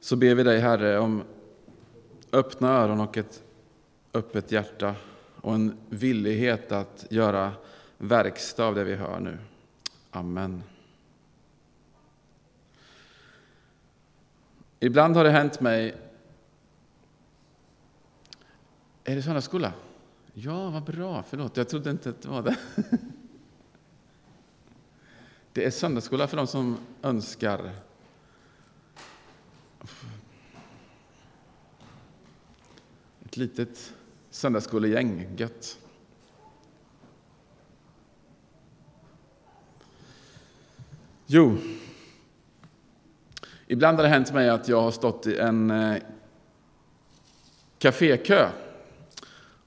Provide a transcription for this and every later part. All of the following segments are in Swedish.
så ber vi dig, Herre, om öppna öron och ett öppet hjärta och en villighet att göra verkstad av det vi hör nu. Amen. Ibland har det hänt mig... Är det söndagsskola? Ja, vad bra. Förlåt, jag trodde inte att det var det. Det är söndagsskola för de som önskar. Ett litet söndagsskolegäng, gött. Jo, ibland har det hänt mig att jag har stått i en eh, kafékö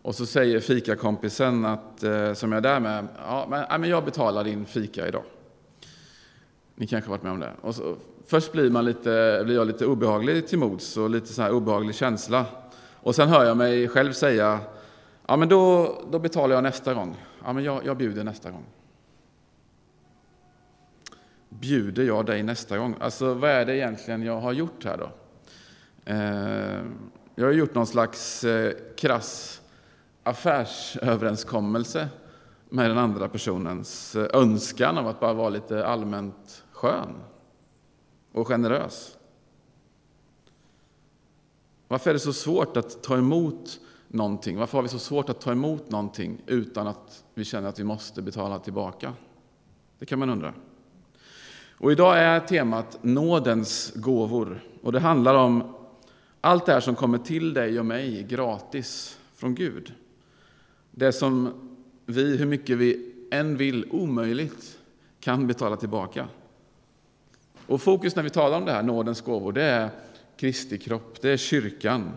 och så säger fikakompisen att, eh, som jag är där med, ja, men, men jag betalar din fika idag. Ni kanske har varit med om det. Och så, först blir, man lite, blir jag lite obehaglig till mods och lite så här obehaglig känsla. Och sen hör jag mig själv säga, ja men då, då betalar jag nästa gång. Ja men jag, jag bjuder nästa gång. Bjuder jag dig nästa gång? Alltså vad är det egentligen jag har gjort här då? Eh, jag har gjort någon slags eh, krass affärsöverenskommelse med den andra personens eh, önskan av att bara vara lite allmänt skön och generös. Varför är det så svårt att ta emot någonting? Varför har vi så svårt att ta emot någonting utan att vi känner att vi måste betala tillbaka? Det kan man undra. Och idag är temat nådens gåvor. Och det handlar om allt det här som kommer till dig och mig gratis från Gud. Det som vi, hur mycket vi än vill, omöjligt kan betala tillbaka. Och fokus när vi talar om det här, nådens gåvor, det är Kristi kropp, det är kyrkan.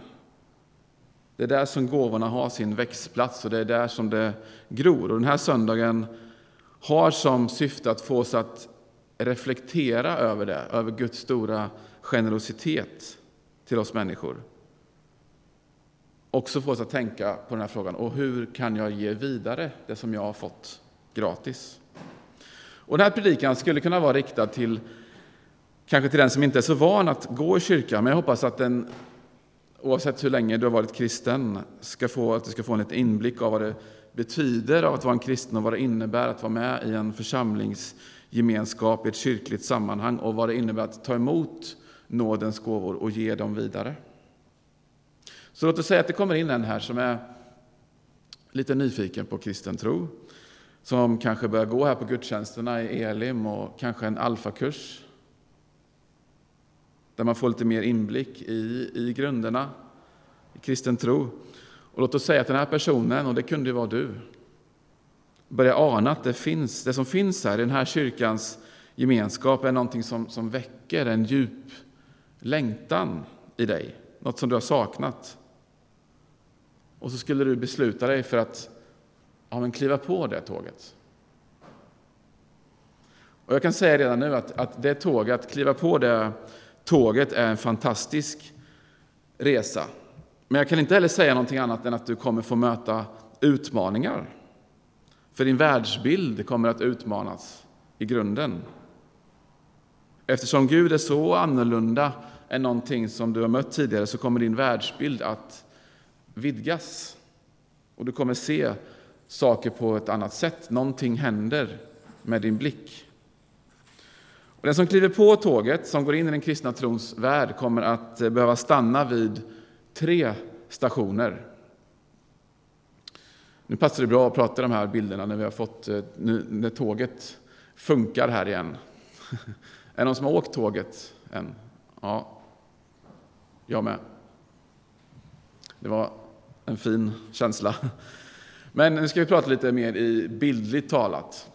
Det är där som gåvorna har sin växtplats och det är där som det gror. Och den här söndagen har som syfte att få oss att reflektera över det, över Guds stora generositet till oss människor. Också få oss att tänka på den här frågan, och hur kan jag ge vidare det som jag har fått gratis? Och den här predikan skulle kunna vara riktad till kanske till den som inte är så van att gå i kyrkan, men jag hoppas att den, oavsett hur länge du har varit kristen, ska få, att du ska få en liten inblick av vad det betyder av att vara en kristen och vad det innebär att vara med i en församlingsgemenskap i ett kyrkligt sammanhang och vad det innebär att ta emot nådens gåvor och ge dem vidare. Så låt oss säga att det kommer in en här som är lite nyfiken på kristen tro, som kanske börjar gå här på gudstjänsterna i Elim och kanske en alfakurs där man får lite mer inblick i, i grunderna i kristen tro. Och låt oss säga att den här personen, och det kunde ju vara du, börjar ana att det, finns, det som finns här i den här kyrkans gemenskap är någonting som, som väcker en djup längtan i dig, något som du har saknat. Och så skulle du besluta dig för att ja, men kliva på det tåget. Och jag kan säga redan nu att, att det tåget, att kliva på det tåget är en fantastisk resa. Men jag kan inte heller säga någonting annat än att du kommer få möta utmaningar. För din världsbild kommer att utmanas i grunden. Eftersom Gud är så annorlunda än någonting som du har mött tidigare så kommer din världsbild att vidgas. Och du kommer se saker på ett annat sätt. Någonting händer med din blick. Och den som kliver på tåget, som går in i den kristna trons värld, kommer att eh, behöva stanna vid tre stationer. Nu passar det bra att prata de här bilderna när vi har fått, eh, nu, när tåget funkar här igen. Är det någon som har åkt tåget än? Ja, jag med. Det var en fin känsla. Men nu ska vi prata lite mer i bildligt talat.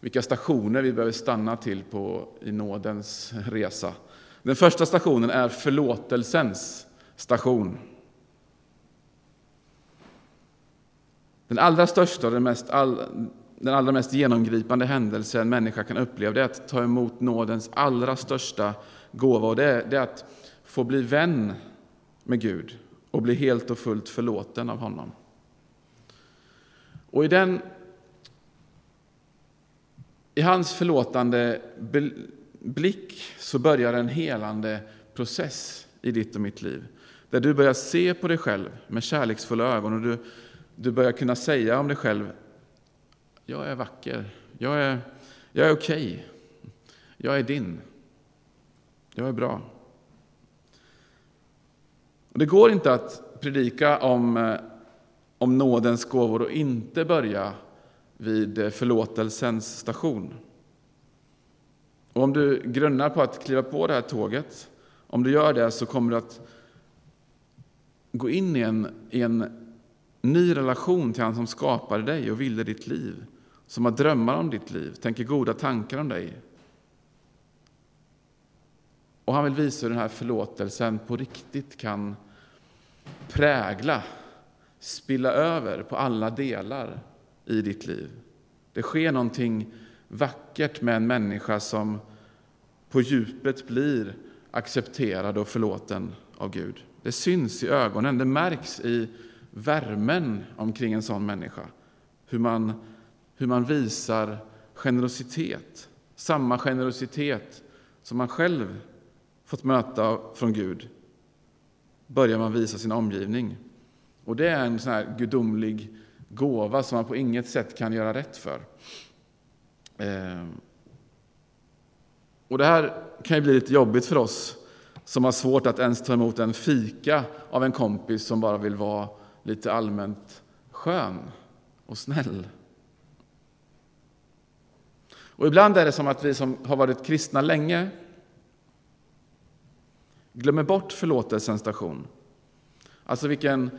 Vilka stationer vi behöver stanna till på i nådens resa. Den första stationen är förlåtelsens station. Den allra största och den, mest all, den allra mest genomgripande händelse en människa kan uppleva är att ta emot nådens allra största gåva. Och det är, det är att få bli vän med Gud och bli helt och fullt förlåten av honom. Och i, den, i hans förlåtande blick så börjar en helande process i ditt och mitt liv. Där du börjar se på dig själv med kärleksfulla ögon och du, du börjar kunna säga om dig själv, jag är vacker, jag är, jag är okej, okay. jag är din, jag är bra. Det går inte att predika om, om nådens gåvor och inte börja vid förlåtelsens station. Och om du grunnar på att kliva på det här tåget, om du gör det så kommer du att gå in i en, i en ny relation till han som skapade dig och ville ditt liv, som har drömmar om ditt liv, tänker goda tankar om dig. Och han vill visa hur den här förlåtelsen på riktigt kan prägla, spilla över på alla delar i ditt liv. Det sker någonting vackert med en människa som på djupet blir accepterad och förlåten av Gud. Det syns i ögonen, det märks i värmen omkring en sån människa. Hur man, hur man visar generositet, samma generositet som man själv fått möta från Gud, börjar man visa sin omgivning. Och det är en sån här gudomlig gåva som man på inget sätt kan göra rätt för. Eh, och det här kan ju bli lite jobbigt för oss som har svårt att ens ta emot en fika av en kompis som bara vill vara lite allmänt skön och snäll. Och ibland är det som att vi som har varit kristna länge glömmer bort förlåtelsens station. Alltså vilken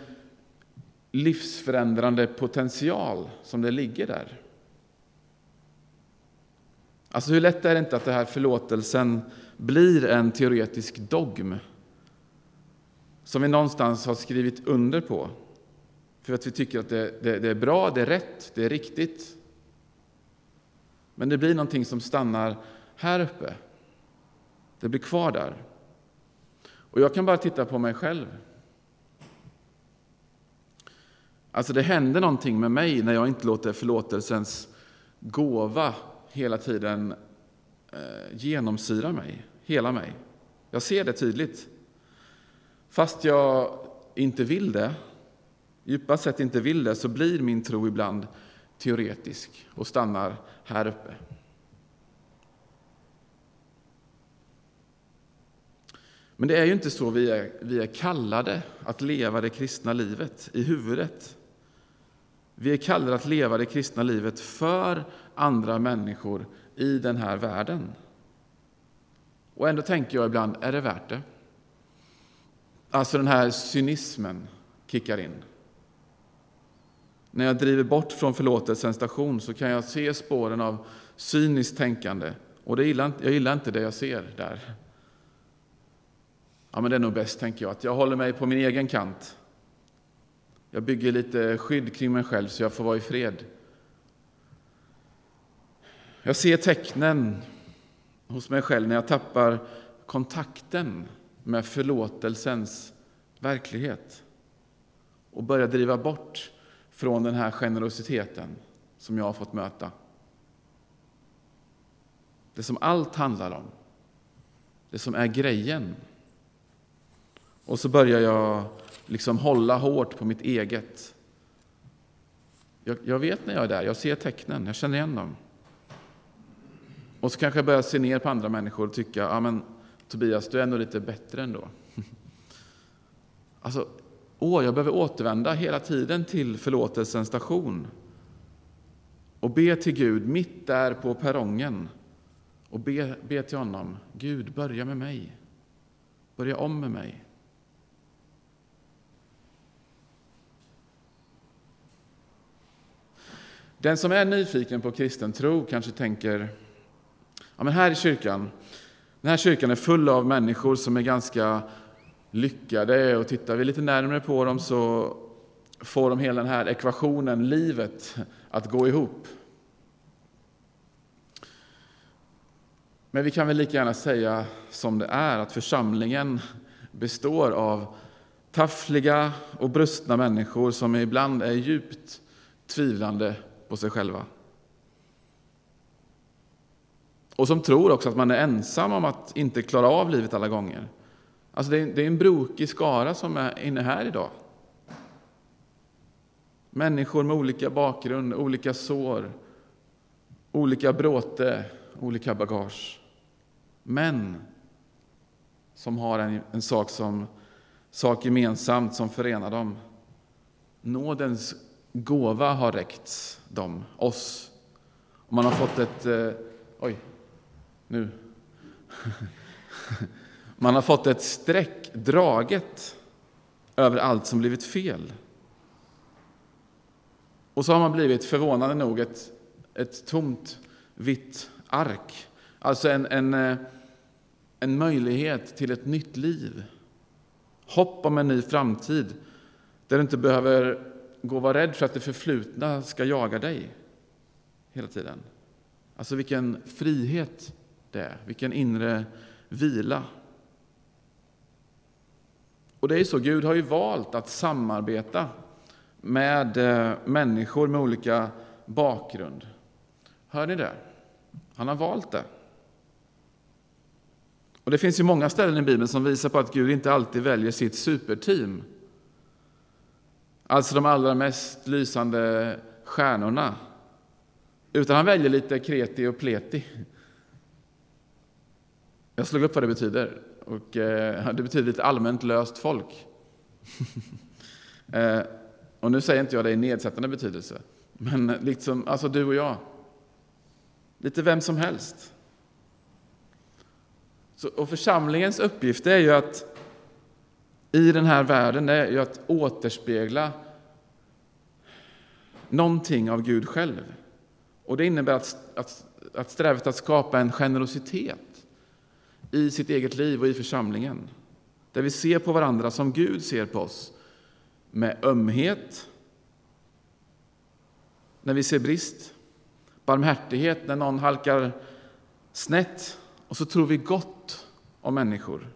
livsförändrande potential som det ligger där. Alltså hur lätt är det inte att den här förlåtelsen blir en teoretisk dogm som vi någonstans har skrivit under på för att vi tycker att det, det, det är bra, det är rätt, det är riktigt. Men det blir någonting som stannar här uppe. Det blir kvar där. Och jag kan bara titta på mig själv. Alltså det händer någonting med mig när jag inte låter förlåtelsens gåva hela tiden eh, genomsyra mig, hela mig. Jag ser det tydligt. Fast jag inte vill det, djupast sett inte vill det, så blir min tro ibland teoretisk och stannar här uppe. Men det är ju inte så vi är, vi är kallade att leva det kristna livet i huvudet. Vi är kallade att leva det kristna livet för andra människor i den här världen. Och ändå tänker jag ibland, är det värt det? Alltså den här cynismen kickar in. När jag driver bort från förlåtelsens station så kan jag se spåren av cyniskt tänkande. Och det gillar, jag gillar inte det jag ser där. Ja, men det är nog bäst, tänker jag, att jag håller mig på min egen kant. Jag bygger lite skydd kring mig själv så jag får vara i fred. Jag ser tecknen hos mig själv när jag tappar kontakten med förlåtelsens verklighet och börjar driva bort från den här generositeten som jag har fått möta. Det som allt handlar om, det som är grejen. Och så börjar jag liksom hålla hårt på mitt eget. Jag, jag, vet när jag är där, jag ser tecknen, jag känner igen dem. Och så kanske jag börjar se ner på andra människor och tycka, ja men Tobias, du är ändå lite bättre ändå. Alltså, åh, jag behöver återvända hela tiden till förlåtelsens station och be till Gud mitt där på perrongen och be, be till honom, Gud, börja med mig. Börja om med mig. Den som är nyfiken på kristen tro kanske tänker, ja men här i kyrkan, den här kyrkan är full av människor som är ganska lyckade och tittar vi lite närmare på dem så får de hela den här ekvationen, livet, att gå ihop. Men vi kan väl lika gärna säga som det är, att församlingen består av taffliga och brustna människor som ibland är djupt tvivlande på sig själva. Och som tror också att man är ensam om att inte klara av livet alla gånger. Alltså det är, det är en brokig skara som är inne här idag. Människor med olika bakgrund, olika sår, olika bråte, olika bagage. Men som har en, en sak, som, sak gemensamt som förenar dem. Nådens gåva har räckts dem, oss. Och man har fått ett... Eh, oj, nu. Man har fått ett streck draget över allt som blivit fel. Och så har man blivit, förvånande nog, ett, ett tomt vitt ark. Alltså en, en, eh, en möjlighet till ett nytt liv. Hopp om en ny framtid där du inte behöver gå och vara rädd för att det förflutna ska jaga dig hela tiden. Alltså vilken frihet det är, vilken inre vila. Och det är så, Gud har ju valt att samarbeta med eh, människor med olika bakgrund. Hör ni det? Han har valt det. Och Det finns ju många ställen i Bibeln som visar på att Gud inte alltid väljer sitt superteam. Alltså de allra mest lysande stjärnorna. Utan han väljer lite kreti och pleti. Jag slog upp vad det betyder. Och, eh, det betyder lite allmänt löst folk. eh, och nu säger inte jag det i nedsättande betydelse. Men liksom, alltså du och jag. Lite vem som helst. Så, och församlingens uppgift är ju att i den här världen är ju att återspegla någonting av Gud själv. Och det innebär att, att, att sträva efter att skapa en generositet i sitt eget liv och i församlingen. Där vi ser på varandra som Gud ser på oss, med ömhet när vi ser brist, barmhärtighet när någon halkar snett och så tror vi gott om människor.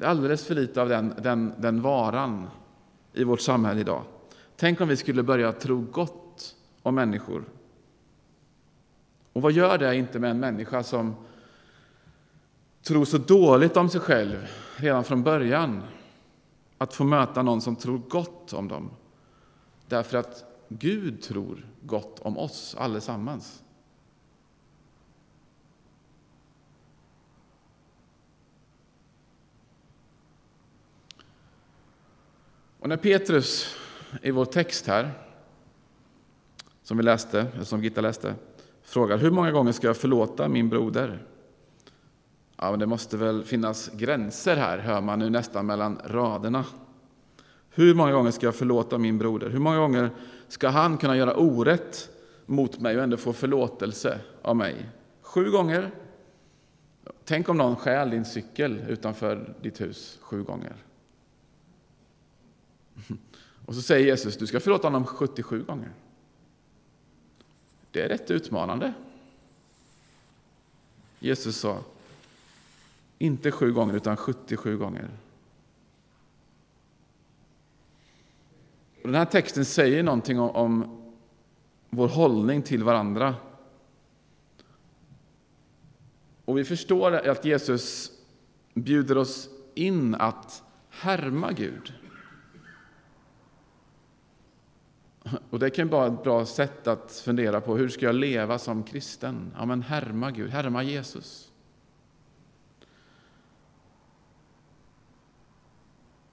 Det är alldeles för lite av den, den, den varan i vårt samhälle idag. Tänk om vi skulle börja tro gott om människor. Och vad gör det inte med en människa som tror så dåligt om sig själv redan från början? Att få möta någon som tror gott om dem. Därför att Gud tror gott om oss allesammans. Och när Petrus i vår text här, som vi läste, som Gitta läste, frågar hur många gånger ska jag förlåta min broder? Ja, men det måste väl finnas gränser här, hör man nu nästan mellan raderna. Hur många gånger ska jag förlåta min broder? Hur många gånger ska han kunna göra orätt mot mig och ändå få förlåtelse av mig? Sju gånger? Tänk om någon stjäl din cykel utanför ditt hus sju gånger. Och så säger Jesus, du ska förlåta honom 77 gånger. Det är rätt utmanande. Jesus sa, inte sju gånger utan 77 gånger. Och den här texten säger någonting om, om vår hållning till varandra. Och vi förstår att Jesus bjuder oss in att härma Gud. Och Det kan vara ett bra sätt att fundera på hur ska jag leva som kristen. Ja, men härma Gud, härma Jesus.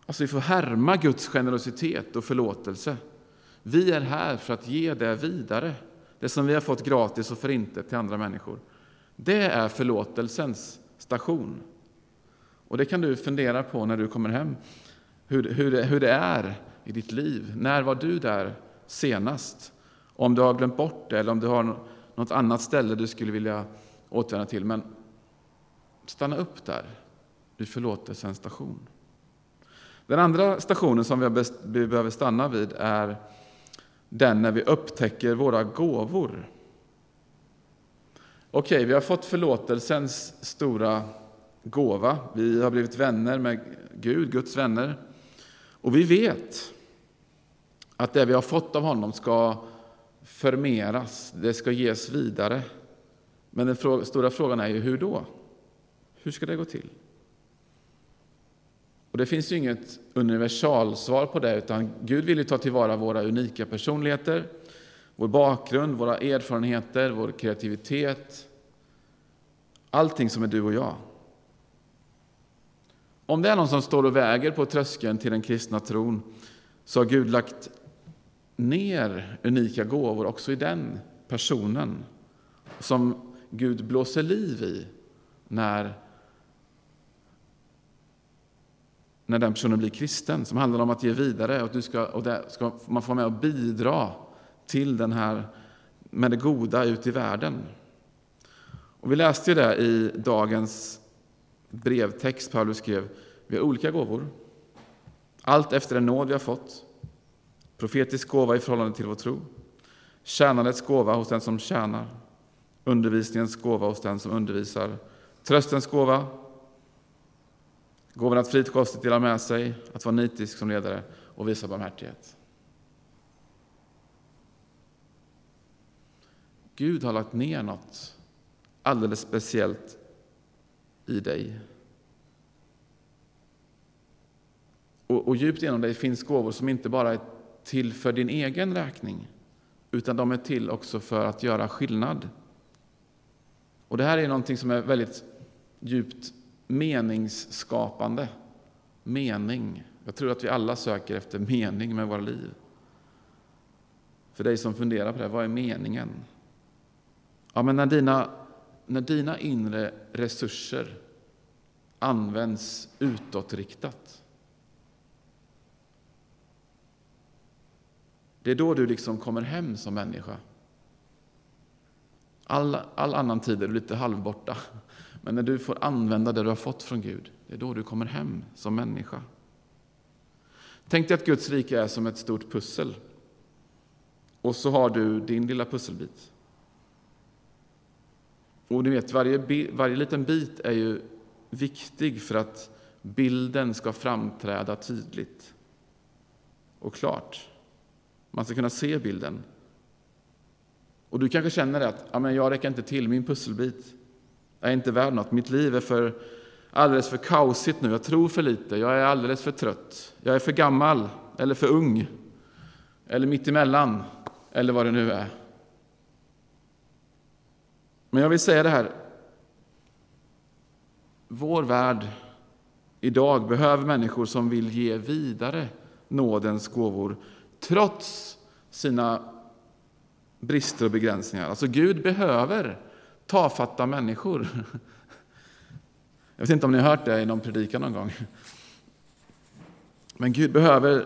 Alltså vi får härma Guds generositet och förlåtelse. Vi är här för att ge det vidare, det som vi har fått gratis och för inte till andra människor. Det är förlåtelsens station. Och det kan du fundera på när du kommer hem, hur, hur, det, hur det är i ditt liv. När var du där senast? Om du har glömt bort det eller om du har något annat ställe du skulle vilja återvända till. Men stanna upp där, vid förlåtelsens station. Den andra stationen som vi behöver stanna vid är den när vi upptäcker våra gåvor. Okej, vi har fått förlåtelsens stora gåva. Vi har blivit vänner med Gud, Guds vänner. Och vi vet att det vi har fått av honom ska förmeras, det ska ges vidare. Men den stora frågan är ju hur då? Hur ska det gå till? Och det finns ju inget universalsvar på det, utan Gud vill ju ta tillvara våra unika personligheter, vår bakgrund, våra erfarenheter, vår kreativitet, allting som är du och jag. Om det är någon som står och väger på tröskeln till den kristna tron så har Gud lagt ner unika gåvor också i den personen som Gud blåser liv i när, när den personen blir kristen, som handlar om att ge vidare och, du ska, och där ska man få med och bidra till den här, med det goda ut i världen. Och vi läste ju det i dagens brevtext Paulus skrev. Vi har olika gåvor, allt efter den nåd vi har fått. Profetisk gåva i förhållande till vår tro, tjänandets gåva hos den som tjänar, undervisningens gåva hos den som undervisar, tröstens gåva, gåvan att frikostigt dela med sig, att vara nitisk som ledare och visa barmhärtighet. Gud har lagt ner något alldeles speciellt i dig. Och, och djupt inom dig finns gåvor som inte bara är till för din egen räkning, utan de är till också för att göra skillnad. Och det här är någonting som är väldigt djupt meningsskapande. Mening. Jag tror att vi alla söker efter mening med våra liv. För dig som funderar på det, vad är meningen? Ja, men när dina, när dina inre resurser används utåtriktat. Det är då du liksom kommer hem som människa. All, all annan tid är du lite halvborta. Men när du får använda det du har fått från Gud, det är då du kommer hem som människa. Tänk dig att Guds rike är som ett stort pussel. Och så har du din lilla pusselbit. Och ni vet, varje, varje liten bit är ju viktig för att bilden ska framträda tydligt och klart. Man ska kunna se bilden. Och du kanske känner att ja, men jag räcker inte till, min pusselbit är inte värd något. Mitt liv är för, alldeles för kaosigt nu, jag tror för lite, jag är alldeles för trött, jag är för gammal eller för ung, eller mitt emellan, eller vad det nu är. Men jag vill säga det här. Vår värld idag behöver människor som vill ge vidare nådens gåvor trots sina brister och begränsningar. Alltså Gud behöver tafatta människor. Jag vet inte om ni har hört det i någon predikan någon gång. Men Gud behöver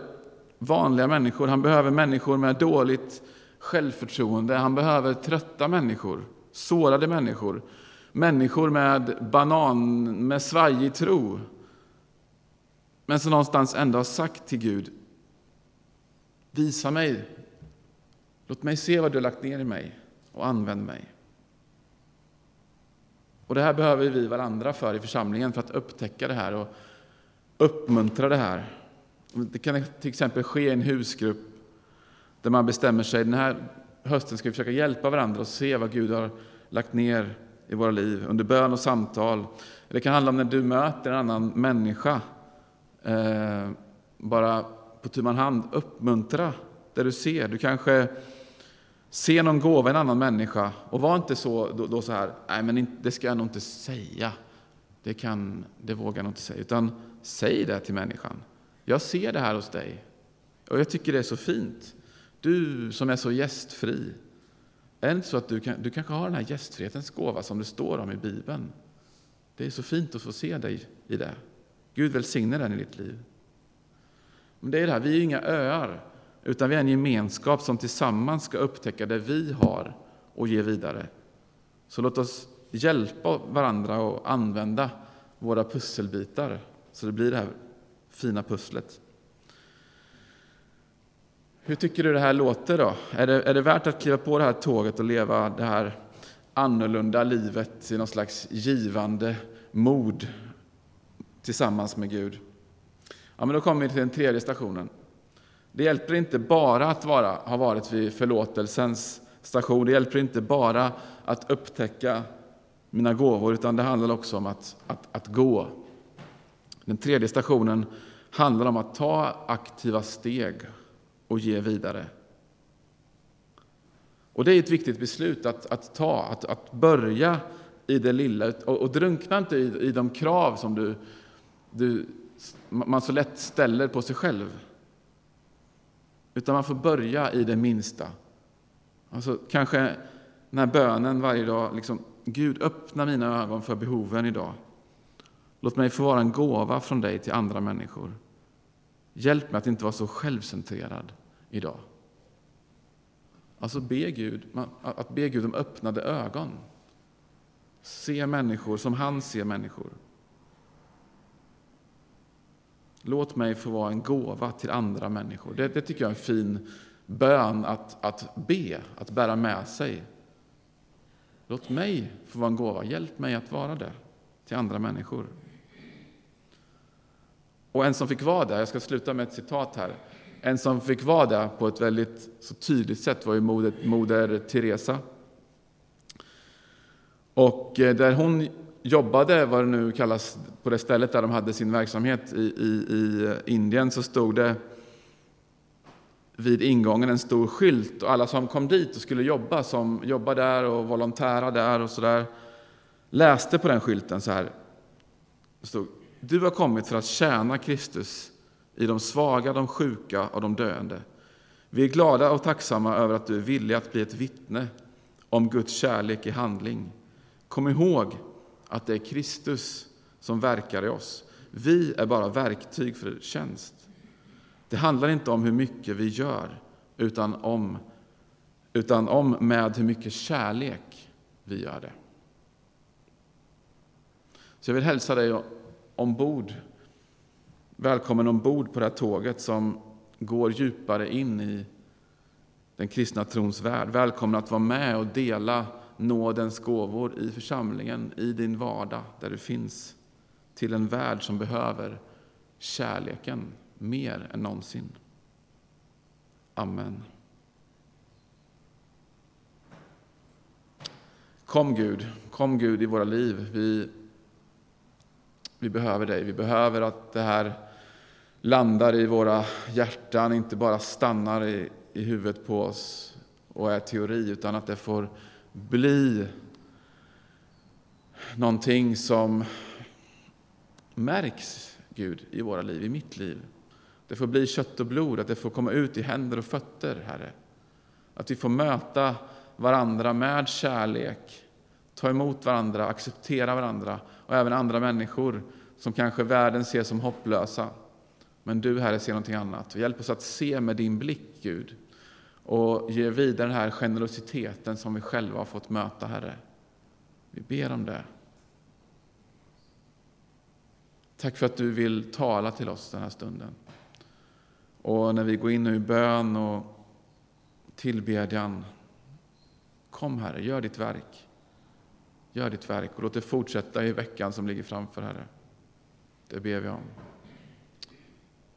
vanliga människor. Han behöver människor med dåligt självförtroende. Han behöver trötta människor, sårade människor. Människor med banan, med svajig tro. Men som någonstans ändå har sagt till Gud, visa mig Låt mig se vad du har lagt ner i mig och använd mig. Och Det här behöver vi varandra för i församlingen för att upptäcka det här och uppmuntra det här. Det kan till exempel ske i en husgrupp där man bestämmer sig den här hösten ska vi försöka hjälpa varandra och se vad Gud har lagt ner i våra liv under bön och samtal. Det kan handla om när du möter en annan människa. Eh, bara på tu man hand uppmuntra det du ser. Du kanske ser någon gåva en annan människa och var inte så, då, då så här, nej men det ska jag nog inte säga. Det, kan, det vågar jag nog inte säga. Utan säg det till människan. Jag ser det här hos dig och jag tycker det är så fint. Du som är så gästfri. Är det inte så att du, kan, du kanske har den här gästfrihetens gåva som det står om i Bibeln? Det är så fint att få se dig i det. Gud välsigne den i ditt liv. Men det är det här, vi är inga öar. Utan vi är en gemenskap som tillsammans ska upptäcka det vi har och ge vidare. Så låt oss hjälpa varandra och använda våra pusselbitar så det blir det här fina pusslet. Hur tycker du det här låter då? Är det, är det värt att kliva på det här tåget och leva det här annorlunda livet i någon slags givande mod tillsammans med Gud? Ja, men då kommer vi till den tredje stationen. Det hjälper inte bara att vara, ha varit vid förlåtelsens station. Det hjälper inte bara att upptäcka mina gåvor, utan det handlar också om att, att, att gå. Den tredje stationen handlar om att ta aktiva steg och ge vidare. Och Det är ett viktigt beslut att, att ta, att, att börja i det lilla och, och drunkna inte i, i de krav som du, du, man så lätt ställer på sig själv. Utan man får börja i det minsta. Alltså, kanske den här bönen varje dag, liksom, Gud öppna mina ögon för behoven idag. Låt mig få vara en gåva från dig till andra människor. Hjälp mig att inte vara så självcentrerad idag. Alltså be Gud, att be Gud om öppnade ögon. Se människor som han ser människor. Låt mig få vara en gåva till andra människor. Det, det tycker jag är en fin bön att, att be, att bära med sig. Låt mig få vara en gåva. Hjälp mig att vara det till andra människor. Och en som fick vara det, jag ska sluta med ett citat här. En som fick vara det på ett väldigt så tydligt sätt var ju moder, moder Teresa. Och eh, där hon jobbade, vad det nu kallas, på det stället där de hade sin verksamhet i, i, i Indien, så stod det vid ingången en stor skylt och alla som kom dit och skulle jobba, som jobbade där och volontära där och sådär, läste på den skylten så här. Det stod, du har kommit för att tjäna Kristus i de svaga, de sjuka och de döende. Vi är glada och tacksamma över att du är villig att bli ett vittne om Guds kärlek i handling. Kom ihåg att det är Kristus som verkar i oss. Vi är bara verktyg för tjänst. Det handlar inte om hur mycket vi gör, utan om, utan om med hur mycket kärlek vi gör det. Så jag vill hälsa dig ombord, välkommen ombord på det här tåget som går djupare in i den kristna trons värld. Välkommen att vara med och dela nådens gåvor i församlingen, i din vardag, där du finns, till en värld som behöver kärleken mer än någonsin. Amen. Kom Gud, kom Gud i våra liv. Vi, vi behöver dig. Vi behöver att det här landar i våra hjärtan, inte bara stannar i, i huvudet på oss och är teori, utan att det får bli någonting som märks, Gud, i våra liv, i mitt liv. Det får bli kött och blod, att det får komma ut i händer och fötter, Herre. Att vi får möta varandra med kärlek, ta emot varandra, acceptera varandra och även andra människor som kanske världen ser som hopplösa. Men du, Herre, ser någonting annat. Hjälp oss att se med din blick, Gud, och ge vidare den här generositeten som vi själva har fått möta, Herre. Vi ber om det. Tack för att du vill tala till oss den här stunden. Och när vi går in i bön och tillbedjan, kom Herre, gör ditt verk. Gör ditt verk och låt det fortsätta i veckan som ligger framför, Herre. Det ber vi om.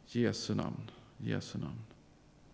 Jesu namn, Jesu namn.